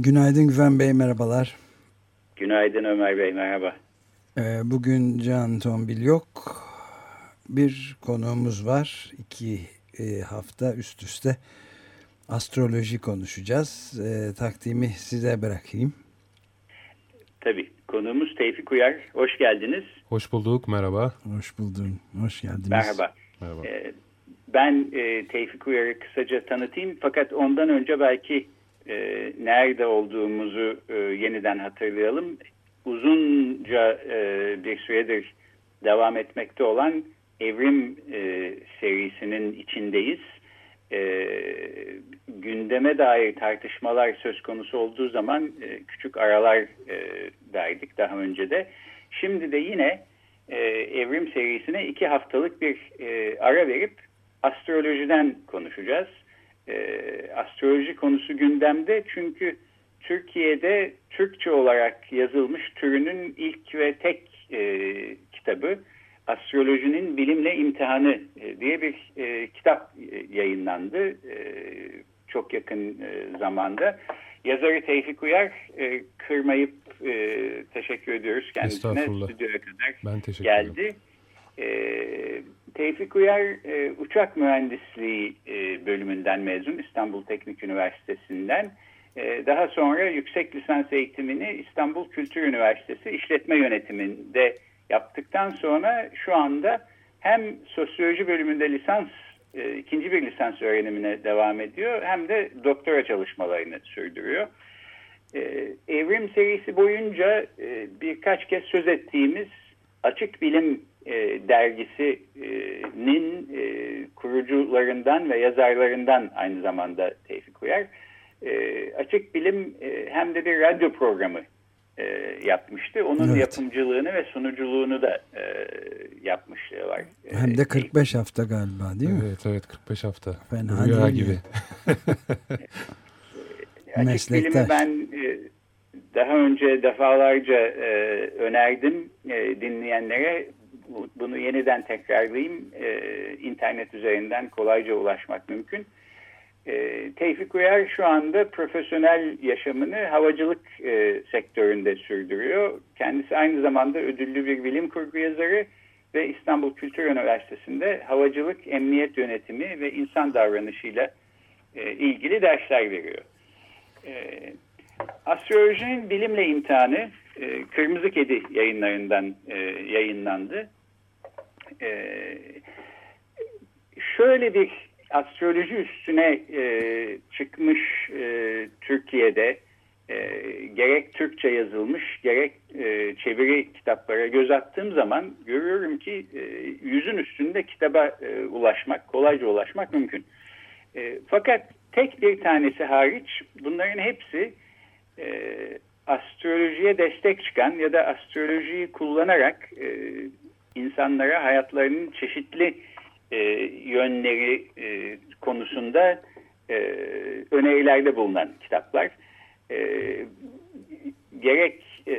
Günaydın Güven Bey, merhabalar. Günaydın Ömer Bey, merhaba. Ee, bugün Can Tombil yok. Bir konuğumuz var. İki e, hafta üst üste astroloji konuşacağız. E, takdimi size bırakayım. Tabii. Konuğumuz Tevfik Uyar. Hoş geldiniz. Hoş bulduk, merhaba. Hoş buldum, hoş geldiniz. Merhaba. Merhaba. Ee, ben e, Tevfik Uyar'ı kısaca tanıtayım. Fakat ondan önce belki e, nerede olduğumuzu e, yeniden hatırlayalım. Uzunca e, bir süredir devam etmekte olan Evrim e, serisinin içindeyiz. E, gündeme dair tartışmalar söz konusu olduğu zaman e, küçük aralar e, verdik daha önce de. Şimdi de yine e, Evrim serisine iki haftalık bir e, ara verip astrolojiden konuşacağız. E, astroloji konusu gündemde çünkü Türkiye'de Türkçe olarak yazılmış türünün ilk ve tek e, kitabı Astrolojinin Bilimle İmtihanı e, diye bir e, kitap e, yayınlandı e, çok yakın e, zamanda. Yazarı Tevfik Uyar e, kırmayıp e, teşekkür ediyoruz kendisine stüdyoya kadar ben teşekkür geldi. E, Tevfik Uyar e, uçak mühendisliği e, bölümünden mezun İstanbul Teknik Üniversitesi'nden. E, daha sonra yüksek lisans eğitimini İstanbul Kültür Üniversitesi İşletme Yönetiminde yaptıktan sonra şu anda hem sosyoloji bölümünde lisans e, ikinci bir lisans öğrenimine devam ediyor hem de doktora çalışmalarını sürdürüyor. E, Evrim serisi boyunca e, birkaç kez söz ettiğimiz Açık Bilim e, dergisinin e, kurucularından ve yazarlarından aynı zamanda Tevfik Uyar. E, Açık Bilim e, hem de bir radyo programı e, yapmıştı. Onun evet. yapımcılığını ve sunuculuğunu da e, yapmışlığı var. Hem de 45 hafta galiba değil mi? Evet evet 45 hafta. Fena Rüya değil gibi. Açık bilimi ben e, daha önce defalarca e, önerdim e, dinleyenlere. Bunu yeniden tekrarlayayım. E, internet üzerinden kolayca ulaşmak mümkün. E, Tevfik Uyar şu anda profesyonel yaşamını havacılık e, sektöründe sürdürüyor. Kendisi aynı zamanda ödüllü bir bilim kurgu yazarı ve İstanbul Kültür Üniversitesi'nde havacılık, emniyet yönetimi ve insan davranışıyla e, ilgili dersler veriyor. E, Astrolojinin bilimle imtihanı e, Kırmızı Kedi yayınlarından e, yayınlandı. E, şöyle bir astroloji üstüne e, çıkmış e, Türkiye'de e, gerek Türkçe yazılmış gerek e, çeviri kitaplara göz attığım zaman görüyorum ki e, yüzün üstünde kitaba e, ulaşmak, kolayca ulaşmak mümkün. E, fakat tek bir tanesi hariç bunların hepsi e, astrolojiye destek çıkan ya da astrolojiyi kullanarak e, insanlara hayatlarının çeşitli e, yönleri e, konusunda e, önerilerde bulunan kitaplar. E, gerek e,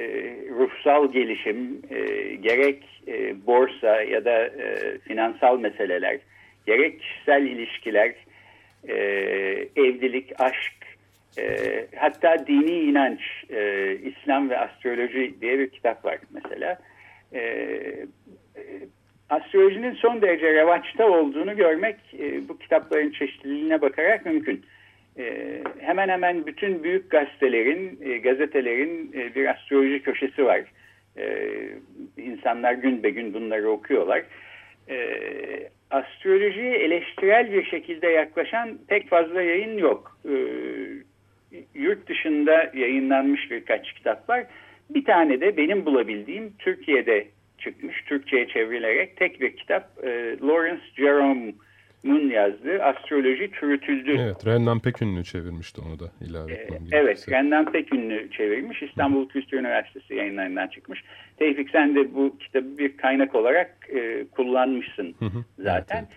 ruhsal gelişim, e, gerek e, borsa ya da e, finansal meseleler, gerek kişisel ilişkiler, e, evlilik, aşk, e, hatta dini inanç, e, İslam ve astroloji diye bir kitap var mesela. E, astrolojinin son derece revaçta olduğunu görmek e, bu kitapların çeşitliliğine bakarak mümkün. E, hemen hemen bütün büyük gazetelerin, e, gazetelerin bir astroloji köşesi var. E, insanlar gün be gün bunları okuyorlar. E, astrolojiye eleştirel bir şekilde yaklaşan pek fazla yayın yok. Yurt dışında yayınlanmış birkaç kitap var. Bir tane de benim bulabildiğim Türkiye'de çıkmış Türkçe'ye çevrilerek tek bir kitap. E, Lawrence Jerome Mun yazdığı Astroloji Çürütüldü. Evet, Renan Pekünlü çevirmişti onu da ilave etmem ee, Evet, Renan Pekünlü çevirmiş. İstanbul Hı. Kültür Üniversitesi yayınlarından çıkmış. Tevfik sen de bu kitabı bir kaynak olarak e, kullanmışsın Hı -hı. zaten. Evet,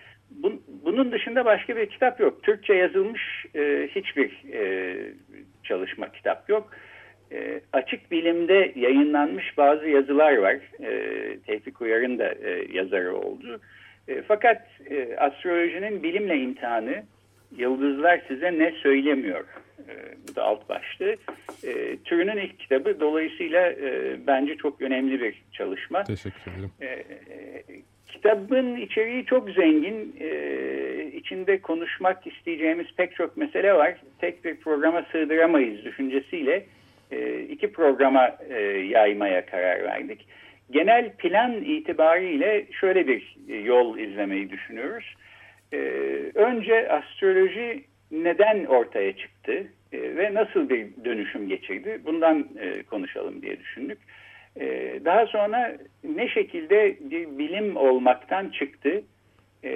evet. bunun dışında başka bir kitap yok. Türkçe yazılmış e, hiçbir e, çalışma kitap yok. E, açık bilimde yayınlanmış bazı yazılar var. E, Tevfik Uyar'ın da e, yazarı oldu. E, fakat e, astrolojinin bilimle imtihanı yıldızlar size ne söylemiyor? E, bu da alt başlığı. E, türünün ilk kitabı dolayısıyla e, bence çok önemli bir çalışma. Teşekkür ederim. E, e, kitabın içeriği çok zengin. E, içinde konuşmak isteyeceğimiz pek çok mesele var. Tek bir programa sığdıramayız düşüncesiyle e, iki programa e, yaymaya karar verdik genel plan itibariyle şöyle bir e, yol izlemeyi düşünüyoruz. Önce astroloji neden ortaya çıktı e, ve nasıl bir dönüşüm geçirdi bundan e, konuşalım diye düşündük. E, daha sonra ne şekilde bir bilim olmaktan çıktı e,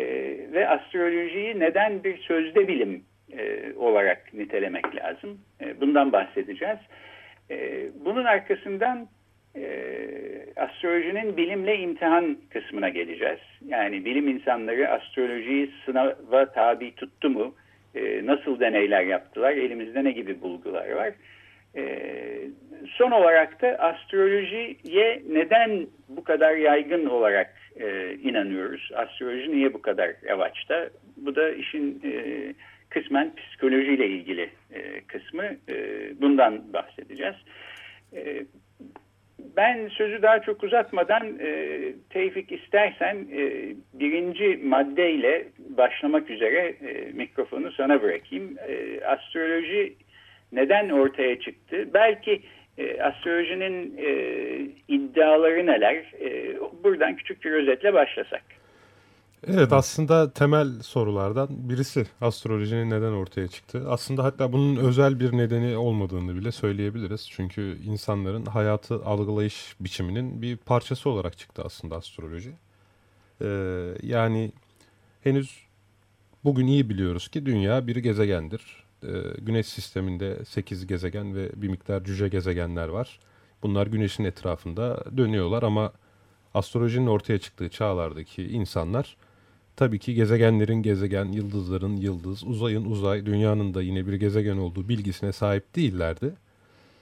ve astrolojiyi neden bir sözde bilim e, olarak nitelemek lazım e, bundan bahsedeceğiz. E, bunun arkasından e, astrolojinin bilimle imtihan kısmına geleceğiz. Yani bilim insanları astrolojiyi sınava tabi tuttu mu? E, nasıl deneyler yaptılar? Elimizde ne gibi bulgular var? E, son olarak da astrolojiye neden bu kadar yaygın olarak inanıyoruz? Astroloji niye bu kadar revaçta? Bu da işin kısmen psikolojiyle ilgili e, kısmı. E, bundan bahsedeceğiz. E, ben sözü daha çok uzatmadan e, Tevfik istersen e, birinci maddeyle başlamak üzere e, mikrofonu sana bırakayım. E, astroloji neden ortaya çıktı? Belki e, astrolojinin e, iddiaları neler? E, buradan küçük bir özetle başlasak. Evet aslında temel sorulardan birisi astrolojinin neden ortaya çıktı. Aslında hatta bunun özel bir nedeni olmadığını bile söyleyebiliriz. Çünkü insanların hayatı algılayış biçiminin bir parçası olarak çıktı aslında astroloji. Ee, yani henüz bugün iyi biliyoruz ki dünya bir gezegendir. Ee, güneş sisteminde 8 gezegen ve bir miktar cüce gezegenler var. Bunlar güneşin etrafında dönüyorlar ama astrolojinin ortaya çıktığı çağlardaki insanlar tabii ki gezegenlerin gezegen, yıldızların yıldız, uzayın uzay, dünyanın da yine bir gezegen olduğu bilgisine sahip değillerdi.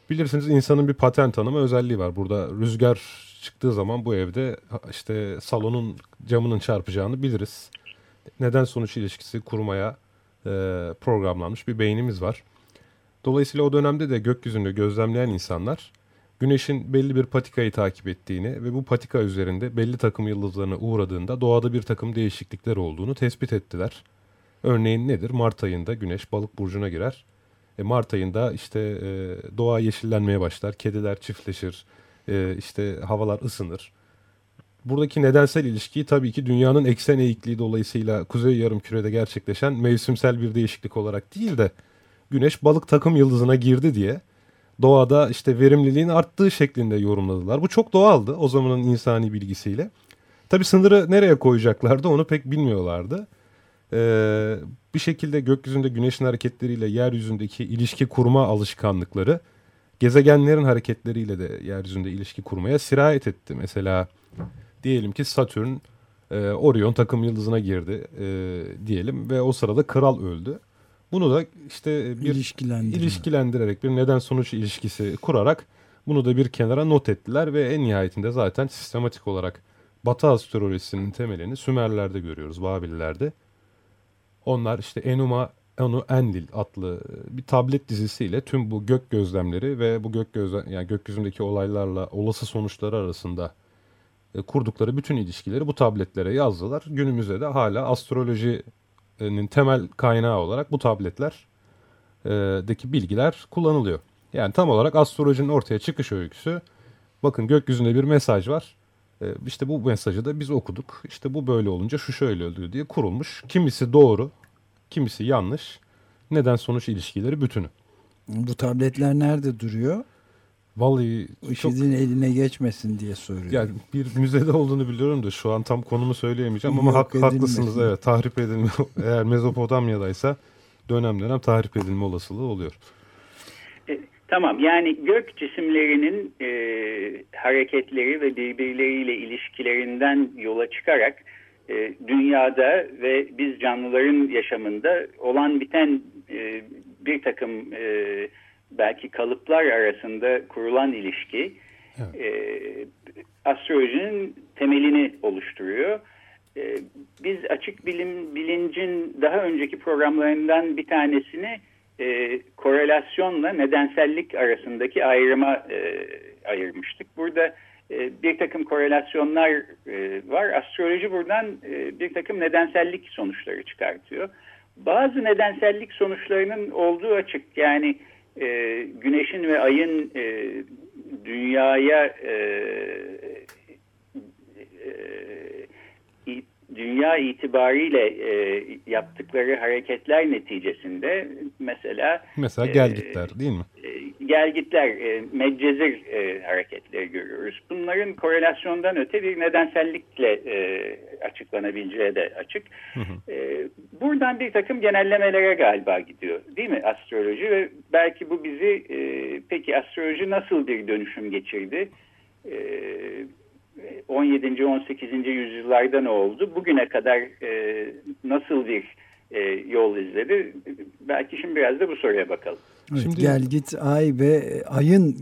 Bilirsiniz insanın bir patent tanıma özelliği var. Burada rüzgar çıktığı zaman bu evde işte salonun camının çarpacağını biliriz. Neden sonuç ilişkisi kurmaya e, programlanmış bir beynimiz var. Dolayısıyla o dönemde de gökyüzünü gözlemleyen insanlar Güneşin belli bir patikayı takip ettiğini ve bu patika üzerinde belli takım yıldızlarına uğradığında doğada bir takım değişiklikler olduğunu tespit ettiler. Örneğin nedir? Mart ayında Güneş balık burcuna girer. E, Mart ayında işte e, doğa yeşillenmeye başlar, kediler çiftleşir, e, işte havalar ısınır. Buradaki nedensel ilişkiyi tabii ki dünyanın eksen eğikliği dolayısıyla kuzey yarım kürede gerçekleşen mevsimsel bir değişiklik olarak değil de Güneş balık takım yıldızına girdi diye doğada işte verimliliğin arttığı şeklinde yorumladılar. Bu çok doğaldı o zamanın insani bilgisiyle. Tabii sınırı nereye koyacaklardı onu pek bilmiyorlardı. Ee, bir şekilde gökyüzünde güneşin hareketleriyle yeryüzündeki ilişki kurma alışkanlıkları gezegenlerin hareketleriyle de yeryüzünde ilişki kurmaya sirayet etti. Mesela diyelim ki Satürn e, Orion takım yıldızına girdi e, diyelim ve o sırada kral öldü. Bunu da işte bir ilişkilendirerek bir neden sonuç ilişkisi kurarak bunu da bir kenara not ettiler ve en nihayetinde zaten sistematik olarak Batı astrolojisinin temelini Sümerler'de görüyoruz, Babillerde. Onlar işte Enuma Enu Enlil adlı bir tablet dizisiyle tüm bu gök gözlemleri ve bu gök gözlem yani gökyüzündeki olaylarla olası sonuçları arasında e, kurdukları bütün ilişkileri bu tabletlere yazdılar. Günümüzde de hala astroloji temel kaynağı olarak bu tabletlerdeki bilgiler kullanılıyor. Yani tam olarak astrolojinin ortaya çıkış öyküsü. Bakın gökyüzünde bir mesaj var. İşte bu mesajı da biz okuduk. İşte bu böyle olunca şu şöyle oluyor diye kurulmuş. Kimisi doğru, kimisi yanlış. Neden sonuç ilişkileri bütünü. Bu tabletler nerede duruyor? Vallahi IŞİD'in eline geçmesin diye soruyorum. Yani bir müzede olduğunu biliyorum da şu an tam konumu söyleyemeyeceğim ama hak, haklısınız. Evet, tahrip edilme eğer Mezopotamya'daysa dönem dönem tahrip edilme olasılığı oluyor. E, tamam yani gök cisimlerinin e, hareketleri ve birbirleriyle ilişkilerinden yola çıkarak e, dünyada ve biz canlıların yaşamında olan biten e, bir takım e, belki kalıplar arasında kurulan ilişki evet. e, astrolojinin temelini oluşturuyor. E, biz açık bilim bilincin daha önceki programlarından bir tanesini e, korelasyonla nedensellik arasındaki ayrıma e, ayırmıştık. Burada e, bir takım korelasyonlar e, var. Astroloji buradan e, bir takım nedensellik sonuçları çıkartıyor. Bazı nedensellik sonuçlarının olduğu açık. Yani e, güneşin ve ayın e, dünyaya e, e, dünya itibariyle e, yaptıkları hareketler neticesinde mesela mesela gelgitler e, değil mi? E, gelgitler, e, meccezir e, hareketleri görüyoruz. Bunların korelasyondan öte bir nedensellikle e, açıklanabileceği de açık. Hı hı. E, buradan bir takım genellemelere galiba gidiyor değil mi astroloji ve belki bu bizi e, peki astroloji nasıl bir dönüşüm geçirdi? E, 17. 18. yüzyıllarda ne oldu? Bugüne kadar e, nasıl bir e, yol izledi? Belki şimdi biraz da bu soruya bakalım. Evet, şimdi gel git ay ve ayın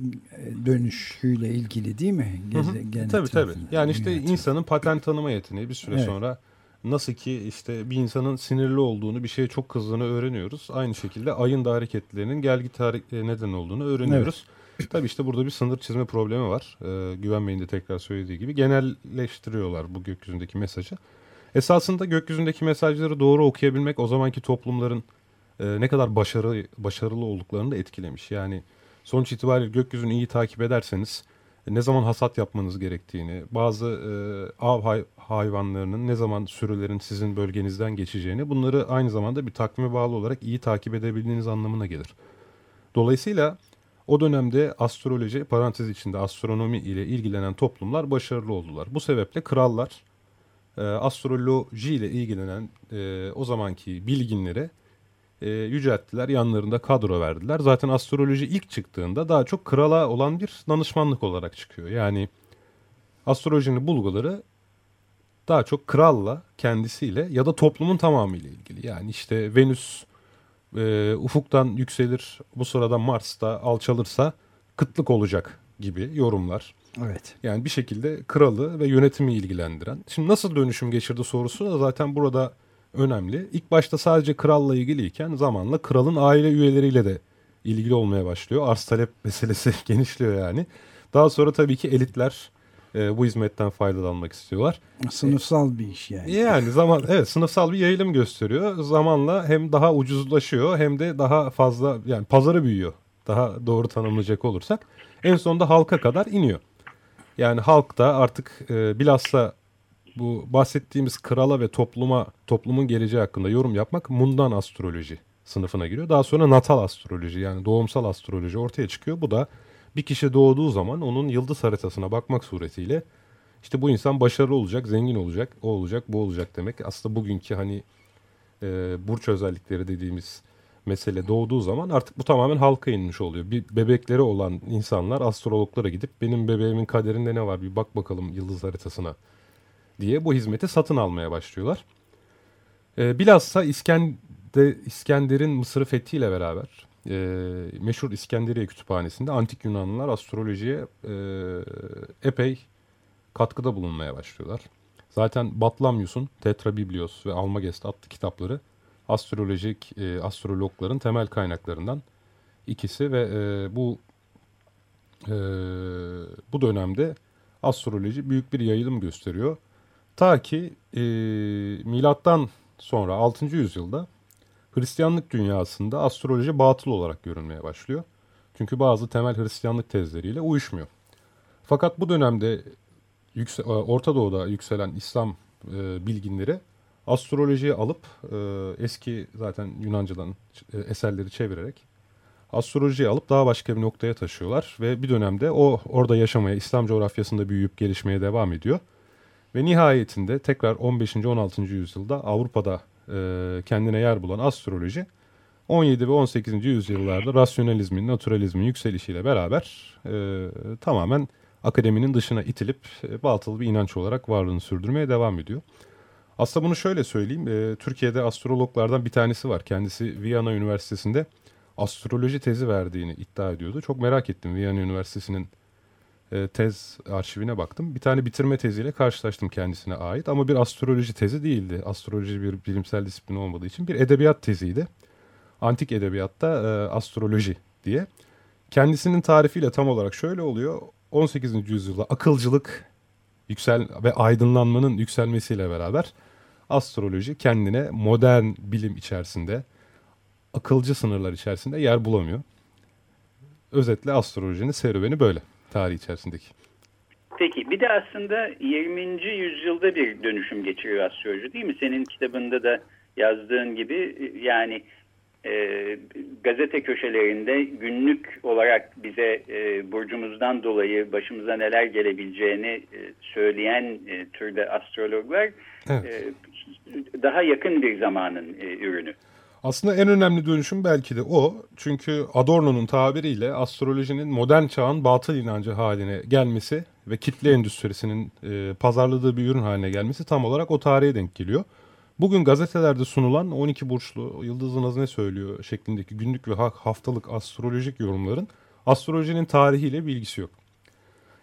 dönüşüyle ilgili değil mi? Geze, hı hı. Tabii tabii. Yani işte evet. insanın patent tanıma yeteneği bir süre evet. sonra nasıl ki işte bir insanın sinirli olduğunu, bir şeye çok kızdığını öğreniyoruz. Aynı şekilde ayın da hareketlerinin gel git neden olduğunu öğreniyoruz. Evet. Tabii işte burada bir sınır çizme problemi var. Ee, Güven Bey'in de tekrar söylediği gibi genelleştiriyorlar bu gökyüzündeki mesajı. Esasında gökyüzündeki mesajları doğru okuyabilmek o zamanki toplumların e, ne kadar başarı başarılı olduklarını da etkilemiş. Yani sonuç itibariyle gökyüzünü iyi takip ederseniz ne zaman hasat yapmanız gerektiğini, bazı e, av hay hayvanlarının ne zaman sürülerin sizin bölgenizden geçeceğini bunları aynı zamanda bir takvime bağlı olarak iyi takip edebildiğiniz anlamına gelir. Dolayısıyla o dönemde astroloji, parantez içinde astronomi ile ilgilenen toplumlar başarılı oldular. Bu sebeple krallar e, astroloji ile ilgilenen e, o zamanki bilginlere e, yücelttiler. Yanlarında kadro verdiler. Zaten astroloji ilk çıktığında daha çok krala olan bir danışmanlık olarak çıkıyor. Yani astrolojinin bulguları daha çok kralla kendisiyle ya da toplumun tamamıyla ilgili. Yani işte Venüs e, ufuktan yükselir bu sırada Mars'ta alçalırsa kıtlık olacak gibi yorumlar. Evet. Yani bir şekilde kralı ve yönetimi ilgilendiren. Şimdi nasıl dönüşüm geçirdi sorusu da zaten burada önemli. İlk başta sadece kralla ilgiliyken zamanla kralın aile üyeleriyle de ilgili olmaya başlıyor. Arz talep meselesi genişliyor yani. Daha sonra tabii ki elitler e, bu hizmetten faydalanmak istiyorlar. Sınıfsal bir iş yani. Yani zaman evet sınıfsal bir yayılım gösteriyor. Zamanla hem daha ucuzlaşıyor hem de daha fazla yani pazarı büyüyor. Daha doğru tanımlayacak olursak en sonunda halka kadar iniyor. Yani halk da artık e, bilhassa bu bahsettiğimiz krala ve topluma toplumun geleceği hakkında yorum yapmak mundan astroloji sınıfına giriyor. Daha sonra natal astroloji yani doğumsal astroloji ortaya çıkıyor. Bu da bir kişi doğduğu zaman onun yıldız haritasına bakmak suretiyle işte bu insan başarılı olacak, zengin olacak, o olacak, bu olacak demek. Aslında bugünkü hani e, burç özellikleri dediğimiz mesele doğduğu zaman artık bu tamamen halka inmiş oluyor. Bir bebekleri olan insanlar astrologlara gidip benim bebeğimin kaderinde ne var bir bak bakalım yıldız haritasına diye bu hizmeti satın almaya başlıyorlar. E, bilhassa İskender, İskender'in Mısır'ı fethiyle beraber e, meşhur İskenderiye Kütüphanesi'nde antik Yunanlılar astrolojiye e, epey katkıda bulunmaya başlıyorlar. Zaten Batlamyus'un Tetrabiblos ve Almagest adlı kitapları astrolojik e, astrologların temel kaynaklarından ikisi ve e, bu e, bu dönemde astroloji büyük bir yayılım gösteriyor. Ta ki e, milattan sonra 6. yüzyılda Hristiyanlık dünyasında astroloji batıl olarak görünmeye başlıyor. Çünkü bazı temel Hristiyanlık tezleriyle uyuşmuyor. Fakat bu dönemde yükse, Orta Doğu'da yükselen İslam e, bilginleri astrolojiyi alıp e, eski zaten Yunanca'dan e, eserleri çevirerek astrolojiyi alıp daha başka bir noktaya taşıyorlar ve bir dönemde o orada yaşamaya, İslam coğrafyasında büyüyüp gelişmeye devam ediyor. Ve nihayetinde tekrar 15. 16. yüzyılda Avrupa'da e, kendine yer bulan astroloji 17 ve 18. yüzyıllarda rasyonalizmin, naturalizmin yükselişiyle beraber e, tamamen akademinin dışına itilip e, batıl bir inanç olarak varlığını sürdürmeye devam ediyor. Aslında bunu şöyle söyleyeyim. E, Türkiye'de astrologlardan bir tanesi var. Kendisi Viyana Üniversitesi'nde astroloji tezi verdiğini iddia ediyordu. Çok merak ettim Viyana Üniversitesi'nin e, tez arşivine baktım. Bir tane bitirme teziyle karşılaştım kendisine ait ama bir astroloji tezi değildi. Astroloji bir bilimsel disiplin olmadığı için bir edebiyat teziydi. Antik edebiyatta e, astroloji diye. Kendisinin tarifiyle tam olarak şöyle oluyor. 18. yüzyılda akılcılık yüksel ve aydınlanmanın yükselmesiyle beraber astroloji kendine modern bilim içerisinde akılcı sınırlar içerisinde yer bulamıyor. Özetle astrolojinin serüveni böyle tarih içerisindeki. Peki bir de aslında 20. yüzyılda bir dönüşüm geçiriyor astroloji değil mi? Senin kitabında da yazdığın gibi yani e, gazete köşelerinde günlük olarak bize e, burcumuzdan dolayı başımıza neler gelebileceğini e, söyleyen e, türde astrologlar evet. e, daha yakın bir zamanın e, ürünü. Aslında en önemli dönüşüm belki de o. Çünkü Adorno'nun tabiriyle astrolojinin modern çağın batıl inancı haline gelmesi ve kitle endüstrisinin e, pazarladığı bir ürün haline gelmesi tam olarak o tarihe denk geliyor. Bugün gazetelerde sunulan 12 burçlu yıldızınız ne söylüyor şeklindeki günlük ve haftalık astrolojik yorumların astrolojinin tarihiyle bir ilgisi yok.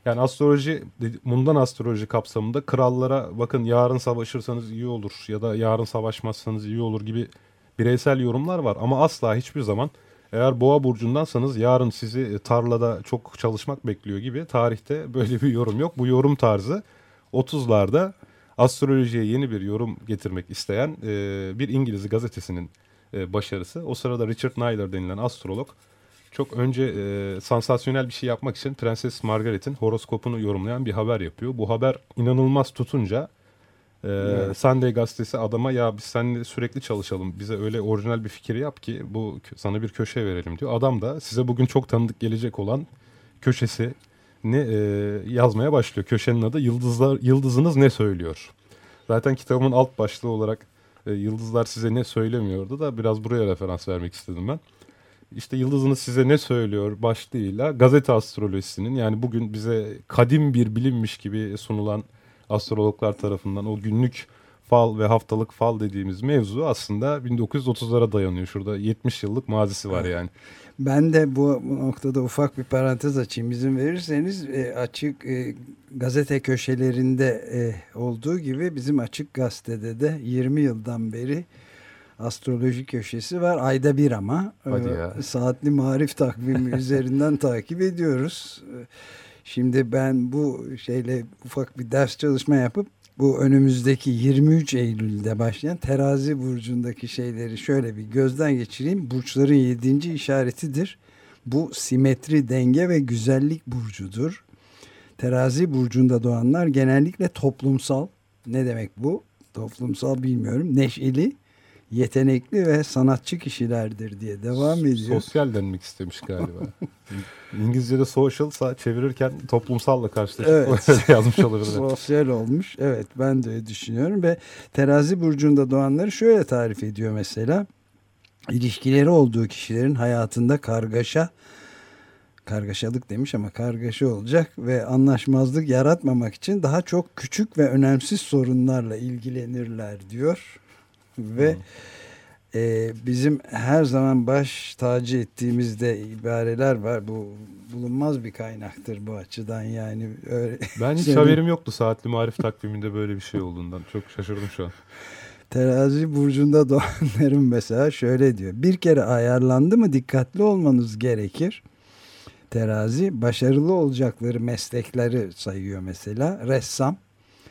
Yani astroloji, bundan astroloji kapsamında krallara bakın yarın savaşırsanız iyi olur ya da yarın savaşmazsanız iyi olur gibi bireysel yorumlar var. Ama asla hiçbir zaman eğer boğa burcundansanız yarın sizi tarlada çok çalışmak bekliyor gibi tarihte böyle bir yorum yok. Bu yorum tarzı 30'larda astrolojiye yeni bir yorum getirmek isteyen e, bir İngiliz gazetesinin e, başarısı. O sırada Richard Naylor denilen astrolog çok önce e, sansasyonel bir şey yapmak için Prenses Margaret'in horoskopunu yorumlayan bir haber yapıyor. Bu haber inanılmaz tutunca e, evet. Sunday gazetesi adama ya biz seninle sürekli çalışalım bize öyle orijinal bir fikir yap ki bu sana bir köşe verelim diyor. Adam da size bugün çok tanıdık gelecek olan köşesi ne e, yazmaya başlıyor. Köşenin adı Yıldızlar Yıldızınız ne söylüyor? Zaten kitabımın alt başlığı olarak e, Yıldızlar size ne söylemiyordu da biraz buraya referans vermek istedim ben. İşte Yıldızınız size ne söylüyor başlığıyla gazete astrolojisinin yani bugün bize kadim bir bilimmiş gibi sunulan astrologlar tarafından o günlük fal ve haftalık fal dediğimiz mevzu aslında 1930'lara dayanıyor. Şurada 70 yıllık mazisi var yani. Ben de bu, noktada ufak bir parantez açayım izin verirseniz e, açık e, gazete köşelerinde e, olduğu gibi bizim açık gazetede de 20 yıldan beri astroloji köşesi var. Ayda bir ama ya. saatli marif takvimi üzerinden takip ediyoruz. Şimdi ben bu şeyle ufak bir ders çalışma yapıp bu önümüzdeki 23 Eylül'de başlayan terazi burcundaki şeyleri şöyle bir gözden geçireyim. Burçların 7. işaretidir. Bu simetri, denge ve güzellik burcudur. Terazi burcunda doğanlar genellikle toplumsal, ne demek bu? Toplumsal bilmiyorum. Neşeli, yetenekli ve sanatçı kişilerdir diye devam ediyor. Sosyal denmek istemiş galiba. İngilizce'de social çevirirken toplumsalla karşılaşıp evet. yazmış olabilir. Sosyal olmuş. Evet ben de öyle düşünüyorum ve terazi burcunda doğanları şöyle tarif ediyor mesela. İlişkileri olduğu kişilerin hayatında kargaşa kargaşalık demiş ama kargaşa olacak ve anlaşmazlık yaratmamak için daha çok küçük ve önemsiz sorunlarla ilgilenirler diyor ve e, bizim her zaman baş tacı ettiğimizde ibareler var. Bu bulunmaz bir kaynaktır bu açıdan yani. Öyle, ben hiç haberim yoktu saatli marif takviminde böyle bir şey olduğundan. Çok şaşırdım şu an. Terazi burcunda doğanların mesela şöyle diyor. Bir kere ayarlandı mı dikkatli olmanız gerekir. Terazi başarılı olacakları meslekleri sayıyor mesela. Ressam,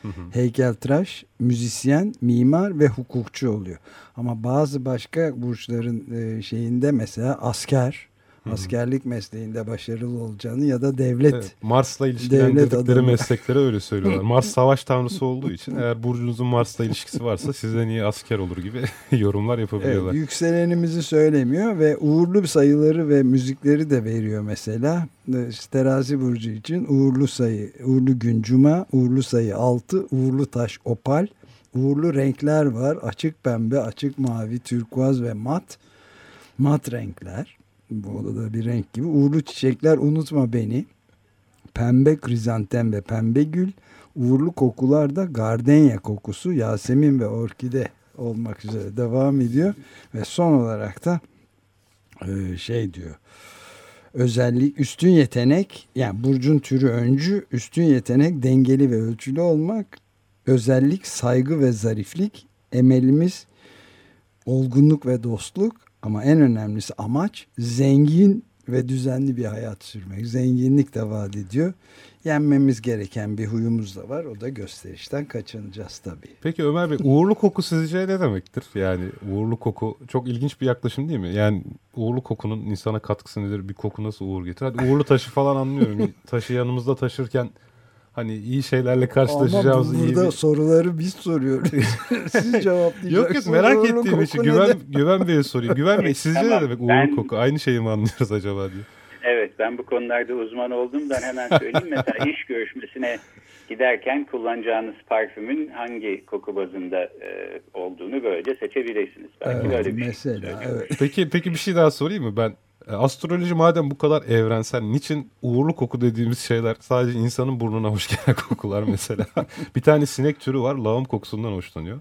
Hı. Heykeltıraş, müzisyen, mimar ve hukukçu oluyor. Ama bazı başka burçların e, şeyinde mesela asker, askerlik mesleğinde başarılı olacağını ya da devlet evet, Mars'la ilişkilendirdikleri mesleklere öyle söylüyorlar. Mars savaş tanrısı olduğu için eğer burcunuzun Mars'la ilişkisi varsa sizden iyi asker olur gibi yorumlar yapabiliyorlar. Evet, yükselenimizi söylemiyor ve uğurlu sayıları ve müzikleri de veriyor mesela. İşte terazi burcu için uğurlu sayı, uğurlu gün cuma, uğurlu sayı 6, uğurlu taş opal, uğurlu renkler var. Açık pembe, açık mavi, türkuaz ve mat. Mat renkler. Bu da bir renk gibi. Uğurlu çiçekler unutma beni. Pembe krizantem ve pembe gül. Uğurlu kokular da gardenya kokusu, yasemin ve orkide olmak üzere devam ediyor. Ve son olarak da e, şey diyor. Özellik üstün yetenek yani burcun türü öncü üstün yetenek dengeli ve ölçülü olmak özellik saygı ve zariflik emelimiz olgunluk ve dostluk ama en önemlisi amaç zengin ve düzenli bir hayat sürmek. Zenginlik de vaat ediyor. Yenmemiz gereken bir huyumuz da var. O da gösterişten kaçınacağız tabii. Peki Ömer Bey uğurlu koku sizce ne demektir? Yani uğurlu koku çok ilginç bir yaklaşım değil mi? Yani uğurlu kokunun insana katkısı nedir? Bir koku nasıl uğur getirir? Hadi uğurlu taşı falan anlıyorum. taşı yanımızda taşırken hani iyi şeylerle karşılaşacağımız Ama burada iyi bir... soruları biz soruyoruz. Siz cevaplayacaksınız. Yok yok merak ettiğim için Güven, Güven Bey'e sorayım. Güven Bey sizce tamam, ne demek uğurlu ben... koku? Aynı şeyi mi anlıyoruz acaba diye. Evet ben bu konularda uzman olduğumdan hemen söyleyeyim. Mesela iş görüşmesine giderken kullanacağınız parfümün hangi koku bazında e, olduğunu böylece seçebilirsiniz. Belki evet, böyle bir mesela, şey evet. Peki, peki bir şey daha sorayım mı? Ben astroloji madem bu kadar evrensel niçin uğurlu koku dediğimiz şeyler sadece insanın burnuna hoş gelen kokular mesela. bir tane sinek türü var lağım kokusundan hoşlanıyor.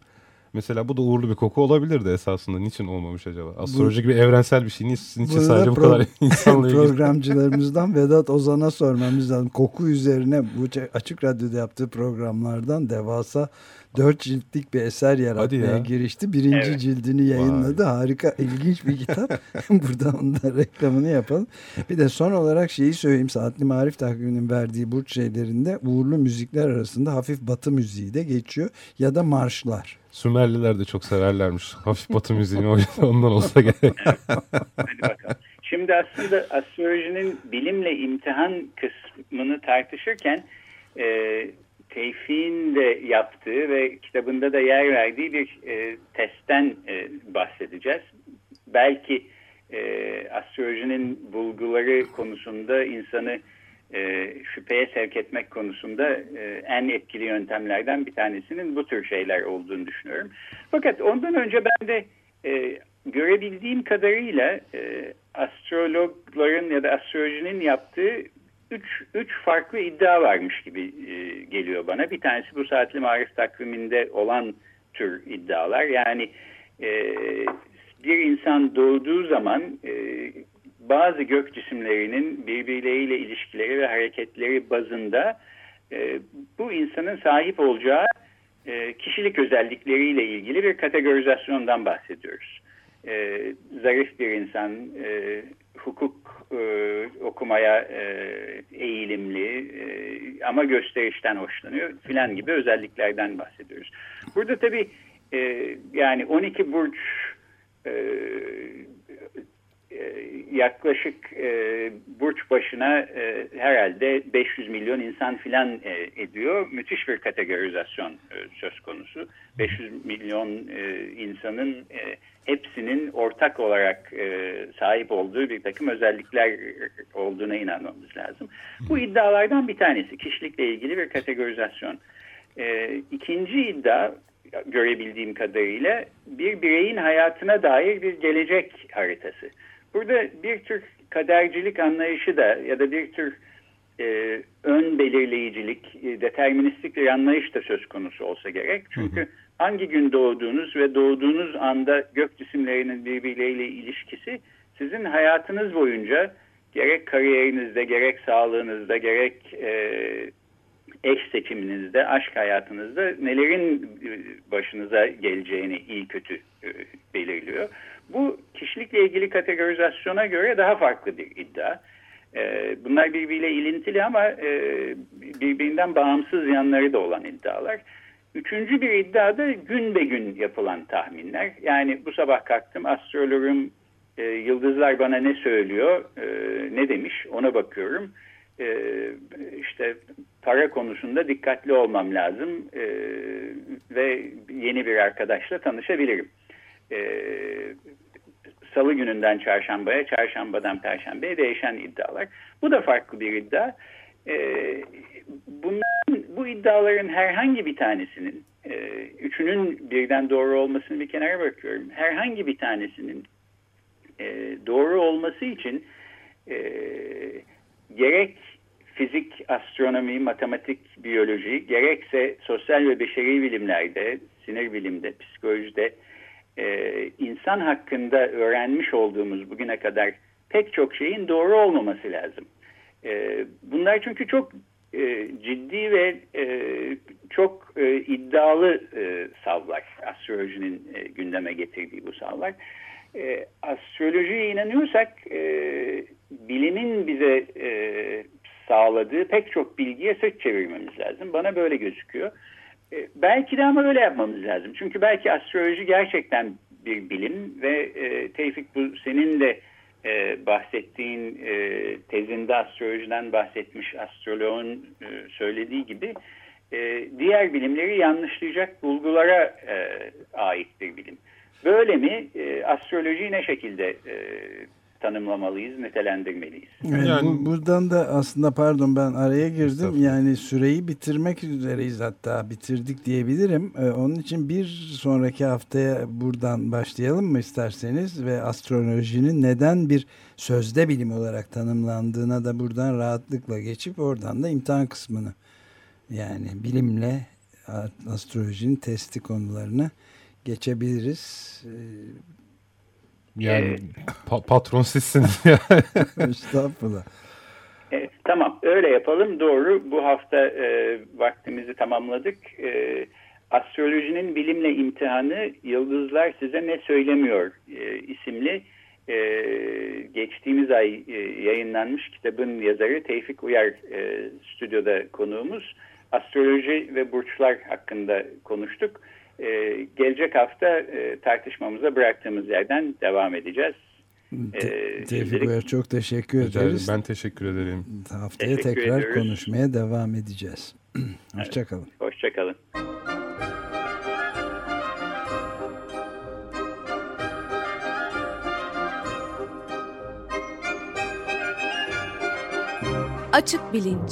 Mesela bu da uğurlu bir koku olabilirdi esasında. Niçin olmamış acaba? Astroloji bu, gibi evrensel bir şey. Niçin, niçin sadece bu kadar insanla ilgili? Programcılarımızdan Vedat Ozan'a sormamız lazım. Koku üzerine bu Açık Radyo'da yaptığı programlardan devasa dört ciltlik bir eser yaratmaya ya. girişti. Birinci evet. cildini yayınladı. Vay. Harika, ilginç bir kitap. Burada onun da reklamını yapalım. Bir de son olarak şeyi söyleyeyim. Saatli Marif takviminin verdiği burç şeylerinde uğurlu müzikler arasında hafif batı müziği de geçiyor. Ya da marşlar. Sümerliler de çok severlermiş. Hafif batı müziğini ondan olsa gerek. Hadi bakalım. Şimdi aslında astrolojinin bilimle imtihan kısmını tartışırken e, Tevfik'in de yaptığı ve kitabında da yer verdiği bir e, testten e, bahsedeceğiz. Belki e, astrolojinin bulguları konusunda insanı e, şüpheye sevk etmek konusunda e, en etkili yöntemlerden bir tanesinin bu tür şeyler olduğunu düşünüyorum. Fakat ondan önce ben de e, görebildiğim kadarıyla e, astrologların ya da astrolojinin yaptığı üç, üç farklı iddia varmış gibi e, geliyor bana. Bir tanesi bu saatli marif takviminde olan tür iddialar. Yani e, bir insan doğduğu zaman e, bazı gök cisimlerinin birbirleriyle ilişkileri ve hareketleri bazında e, bu insanın sahip olacağı e, kişilik özellikleriyle ilgili bir kategorizasyondan bahsediyoruz. E, zarif bir insan, e, hukuk e, okumaya e, eğilimli e, ama gösterişten hoşlanıyor filan gibi özelliklerden bahsediyoruz. Burada tabii e, yani 12 burç e, yaklaşık e, burç başına e, herhalde 500 milyon insan filan e, ediyor. Müthiş bir kategorizasyon e, söz konusu. 500 milyon e, insanın e, hepsinin ortak olarak e, sahip olduğu bir takım özellikler olduğuna inanmamız lazım. Bu iddialardan bir tanesi kişilikle ilgili bir kategorizasyon. E, ikinci iddia görebildiğim kadarıyla bir bireyin hayatına dair bir gelecek haritası. Burada bir tür kadercilik anlayışı da ya da bir tür e, ön belirleyicilik, e, deterministik bir anlayış da söz konusu olsa gerek. Çünkü hı hı. hangi gün doğduğunuz ve doğduğunuz anda gök cisimlerinin birbirleriyle ilişkisi sizin hayatınız boyunca gerek kariyerinizde, gerek sağlığınızda, gerek e, eş seçiminizde, aşk hayatınızda nelerin e, başınıza geleceğini iyi kötü e, belirliyor. Bu kişilikle ilgili kategorizasyona göre daha farklı bir iddia. E, bunlar birbiriyle ilintili ama birbirinden bağımsız yanları da olan iddialar. Üçüncü bir iddia da gün be gün yapılan tahminler. Yani bu sabah kalktım astrologum E, yıldızlar bana ne söylüyor, e, ne demiş ona bakıyorum. E, işte para konusunda dikkatli olmam lazım e, ve yeni bir arkadaşla tanışabilirim. E, Salı gününden çarşambaya, çarşambadan perşembeye değişen iddialar. Bu da farklı bir iddia. E, bunların, bu iddiaların herhangi bir tanesinin, e, üçünün birden doğru olmasını bir kenara bırakıyorum. Herhangi bir tanesinin e, doğru olması için e, gerek fizik, astronomi, matematik, biyoloji, gerekse sosyal ve beşeri bilimlerde, sinir bilimde, psikolojide e, insan hakkında öğrenmiş olduğumuz bugüne kadar pek çok şeyin doğru olmaması lazım. E, bunlar çünkü çok e, ciddi ve e, çok e, iddialı e, savlar. Astrolojinin e, gündeme getirdiği bu savlar. E, astrolojiye inanıyorsak e, bilimin bize e, sağladığı pek çok bilgiye sırt çevirmemiz lazım. Bana böyle gözüküyor. Belki de ama öyle yapmamız lazım. Çünkü belki astroloji gerçekten bir bilim ve e, Tevfik bu senin de e, bahsettiğin e, tezinde astrolojiden bahsetmiş astroloğun e, söylediği gibi e, diğer bilimleri yanlışlayacak bulgulara e, ait bir bilim. Böyle mi? E, astrolojiyi ne şekilde e, tanımlamalıyız, nitelendirmeliyiz. Yani, bu, buradan da aslında pardon ben araya girdim. Yani süreyi bitirmek üzereyiz hatta bitirdik diyebilirim. Ee, onun için bir sonraki haftaya buradan başlayalım mı isterseniz ve astrolojinin neden bir sözde bilim olarak tanımlandığına da buradan rahatlıkla geçip oradan da imtihan kısmını yani bilimle astrolojinin testi konularını geçebiliriz. Ee, yani ee, pa patron sizsiniz. Estağfurullah. E, tamam öyle yapalım doğru bu hafta e, vaktimizi tamamladık. E, astrolojinin bilimle imtihanı Yıldızlar Size Ne Söylemiyor e, isimli e, geçtiğimiz ay e, yayınlanmış kitabın yazarı Tevfik Uyar e, stüdyoda konuğumuz. Astroloji ve burçlar hakkında konuştuk. Ee, gelecek hafta e, tartışmamıza bıraktığımız yerden devam edeceğiz. Ee, Tevfik Uyar çok teşekkür Rica ederiz. Ben teşekkür ederim. Haftaya teşekkür tekrar ediyoruz. konuşmaya devam edeceğiz. Hoşçakalın. Evet, Hoşçakalın. Açık Bilinç